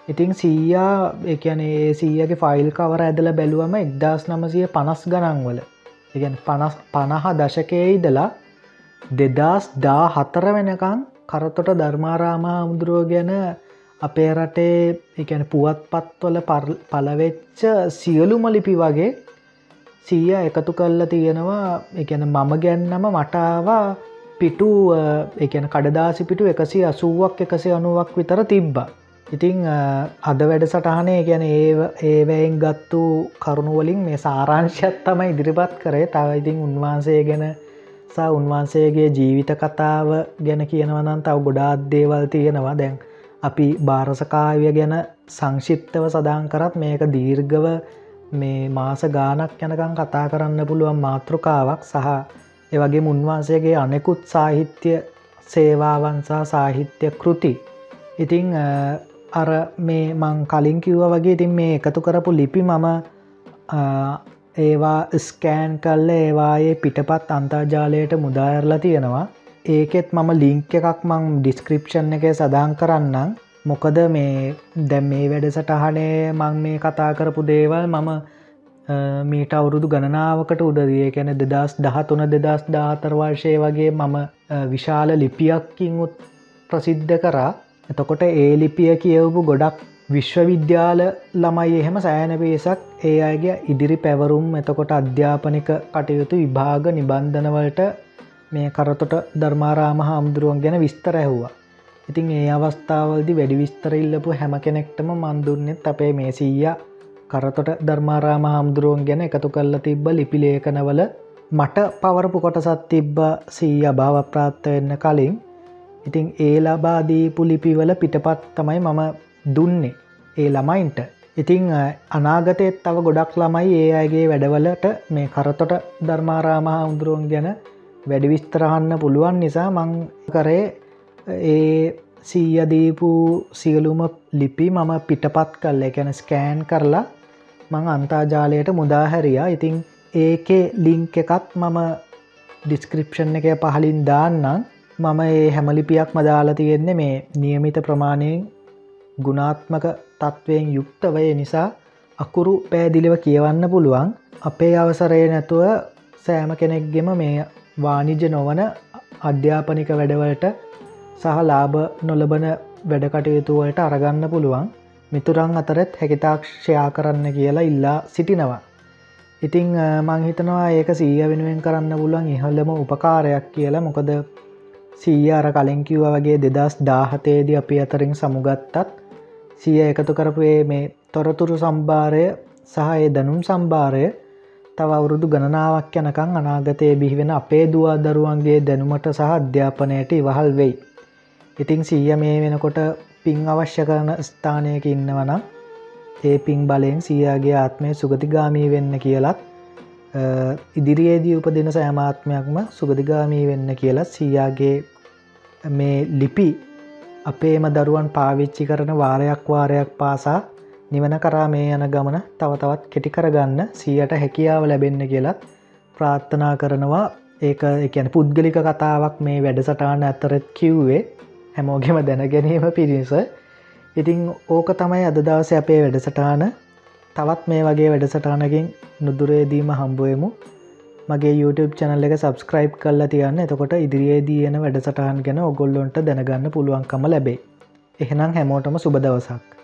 ඉතිං සීයා එකනේ සීයගේ ෆයිල් කවර ඇදල බැලුවම එක්දස් නමසය පනස් ගනන්වල ඉගැන් පනස් පණහා දශකයේ ඉදලා දෙදස් දා හතර වෙනකං කරතොට ධර්මාරාමා හමුදුරුව ගැන අපේ රටේ එකන පුවත් පත්වල පලවෙච්ච සියලුම ලිපි වගේ සීය එකතු කල්ල තියෙනවා. එකන මම ගැන්නම මටාවා පිටු එකන කඩදාසි පිටු එකසි අසුවක් එකසි අනුවක් විතර තිබ්බ. ඉතිං අද වැඩ සටහනය ගැන ඒ ඒවැයෙන් ගත්තු කරුණුවලින් මේ සාරංශත් තමයි ඉදිරිපත් කරේ. තව ඉතින් උන්වහන්සේ ගැන සා උන්වහන්සේගේ ජීවිත කතාව ගැන කියනවනන් තව ගොඩාත් දේවල් තියෙනවා. දැන් අපි භාරසකාවය ගැන සංශිප්තව සදාන් කරත් මේක දීර්ගව මේ මාස ගානක් යනකං කතා කරන්න පුළුවන් මාතෘකාවක් සහ එවගේ මුන්වහන්සේගේ අනෙකුත් සාහිත්‍ය සේවාවන්සා සාහිත්‍ය කෘති. ඉතිං අර මේ මං කලින් කිව්ව වගේ ඉතින් මේ එකතු කරපු ලිපි මම ඒවා ස්කෑන් කල්ල ඒවායේ පිටපත් අන්තර්ජාලයට මුදායරලා තියෙනවා. ඒකෙත් මම ලිංක් එකක් මං ඩිස්ක්‍රපෂන් එක සදාන් කරන්නම්. මොකද මේ දැම් මේ වැඩ සටහනේ මං මේ කතා කරපු දේවල් මම මීට අවුරුදු ගණනාවකට උදදිය කැන දෙදස් දහතුන දෙදස් දාතරවර්ශය වගේ මම විශාල ලිපියක්කින් උත් ප්‍රසිද්ධ කරා. එතකොට ඒ ලිපිය කියවපු ගොඩක් විශ්වවිද්‍යාල ළමයි එහෙම සෑන පේසක් ඒ අයගේ ඉදිරි පැවරුම් එතකොට අධ්‍යාපනික කටයුතු විභාග නිබන්ධනවලට මේ කරතොට ධර්මාරාම හාමුදුරුවන් ගැන විස්තර ඇහුවා. ඉතින් ඒ අවස්ථාවල්දි වැඩි විස්තර ඉල්ලපු හැම කෙනෙක්ටම මන්දුන්නෙත් අපේ මේ සීය කරතොට ධර්මාරාම හාමුදුරුවන් ගැන එකතු කල්ල තිබ්බ ලිපිලේකනවල මට පවරපු කොටසත් තිබ්බ සීය භාව ප්‍රාත්ත වෙන්න කලින්. ඉතිං ඒ ලබාදීපු ලිපිවල පිටපත් තමයි මම දුන්නේ ඒ ළමයින්ට. ඉතිං අනාගතයත් තව ගොඩක් ළමයි ඒ අයගේ වැඩවලට මේ කරතොට ධර්මාරාමහා උන්දුරුවන් ගැන වැඩි විස්තරහන්න පුළුවන් නිසා මං කරේ ඒ සීයදීපු සියලුම ලිපි මම පිටපත් කල්ල එකැන ස්කෑන් කරලා මං අන්තාජාලයට මුදාහැරයා ඉතිං ඒකේ ලිංක එකත් මම ඩිස්ක්‍රපෂන් එක පහලින් දාන්නම්. මම ඒ හැමලිපියක් මදාලා තියෙන්නේ මේ නියමිත ප්‍රමාණයෙන් ගුණාත්මක තත්ත්වයෙන් යුක්තවය නිසා අකුරු පෑදිලිව කියවන්න පුළුවන්. අපේ අවසරය නැතුව සෑම කෙනෙක්ගෙම මේ වානිජ නොවන අධ්‍යාපනික වැඩවලට සහ ලාභ නොලබන වැඩකටයුතුවලට අරගන්න පුළුවන්. මිතුරන් අතරත් හැකිතාක්ෂයා කරන්න කියලා ඉල්ලා සිටිනවා. ඉතිං මංහිතනවා ඒක සීය වෙනුවෙන් කරන්න පුළුවන් ඉහල්ලම උපකාරයක් කියලා. මොකද සීය අර කලින්කිව්ව වගේ දෙදස් දාහතේදී අපි අතරින් සමුගත්තත් සිය එකතු කරපුේ මේ තොරතුරු සම්භාරය සහ ඒ දැනුම් සම්භාරය තව අවුරුදු ගණනාවක් යනකං අනාගතයේ බිහිවෙන අපේ දවා දරුවන්ගේ දැනුමට සහ අධ්‍යාපනයට ඉවහල් වෙයි. ඉතිං සීය මේ වෙනකොට පින් අවශ්‍ය කරන ස්ථානයක ඉන්නවනම් ඒ පින් බලයෙන් සීයාගේ ආත්මය සුගතිගාමී වෙන්න කියලත් ඉදිරියේදී උපදින සෑමාත්මයක්ම සුගතිගාමී වෙන්න කියලත් සීයාගේ මේ ලිපි අපේම දරුවන් පාවිච්චි කරන වාරයක් වාරයක් පාසා නිවන කරා මේ යන ගමන තවතවත් කෙටි කරගන්න සියට හැකියාව ලැබෙන්න කියලත් ප්‍රාර්ථනා කරනවා. ඒක එකැන පුද්ගලික කතාවක් මේ වැඩසටාන ඇතරත් කිව්වේ හැමෝගෙම දැනගැනීම පිරිස ඉතිං ඕක තමයි අද දවස අපේ වැඩසටාන තවත් මේ වගේ වැඩසටානකින් නුදුරේදීම හම්බුවමු මගේ YouTube චැනල් එක සබස්ක්‍රයිබ් කල්ලා තියන්න. එතකොට ඉදිරියේදී එන වැඩසටහන් ගැන ඔගොල්ලොන්ට දැනගන්න පුළුවන්කම ලැබේ. එහෙනම් හැමෝටම සුබ දවසක්.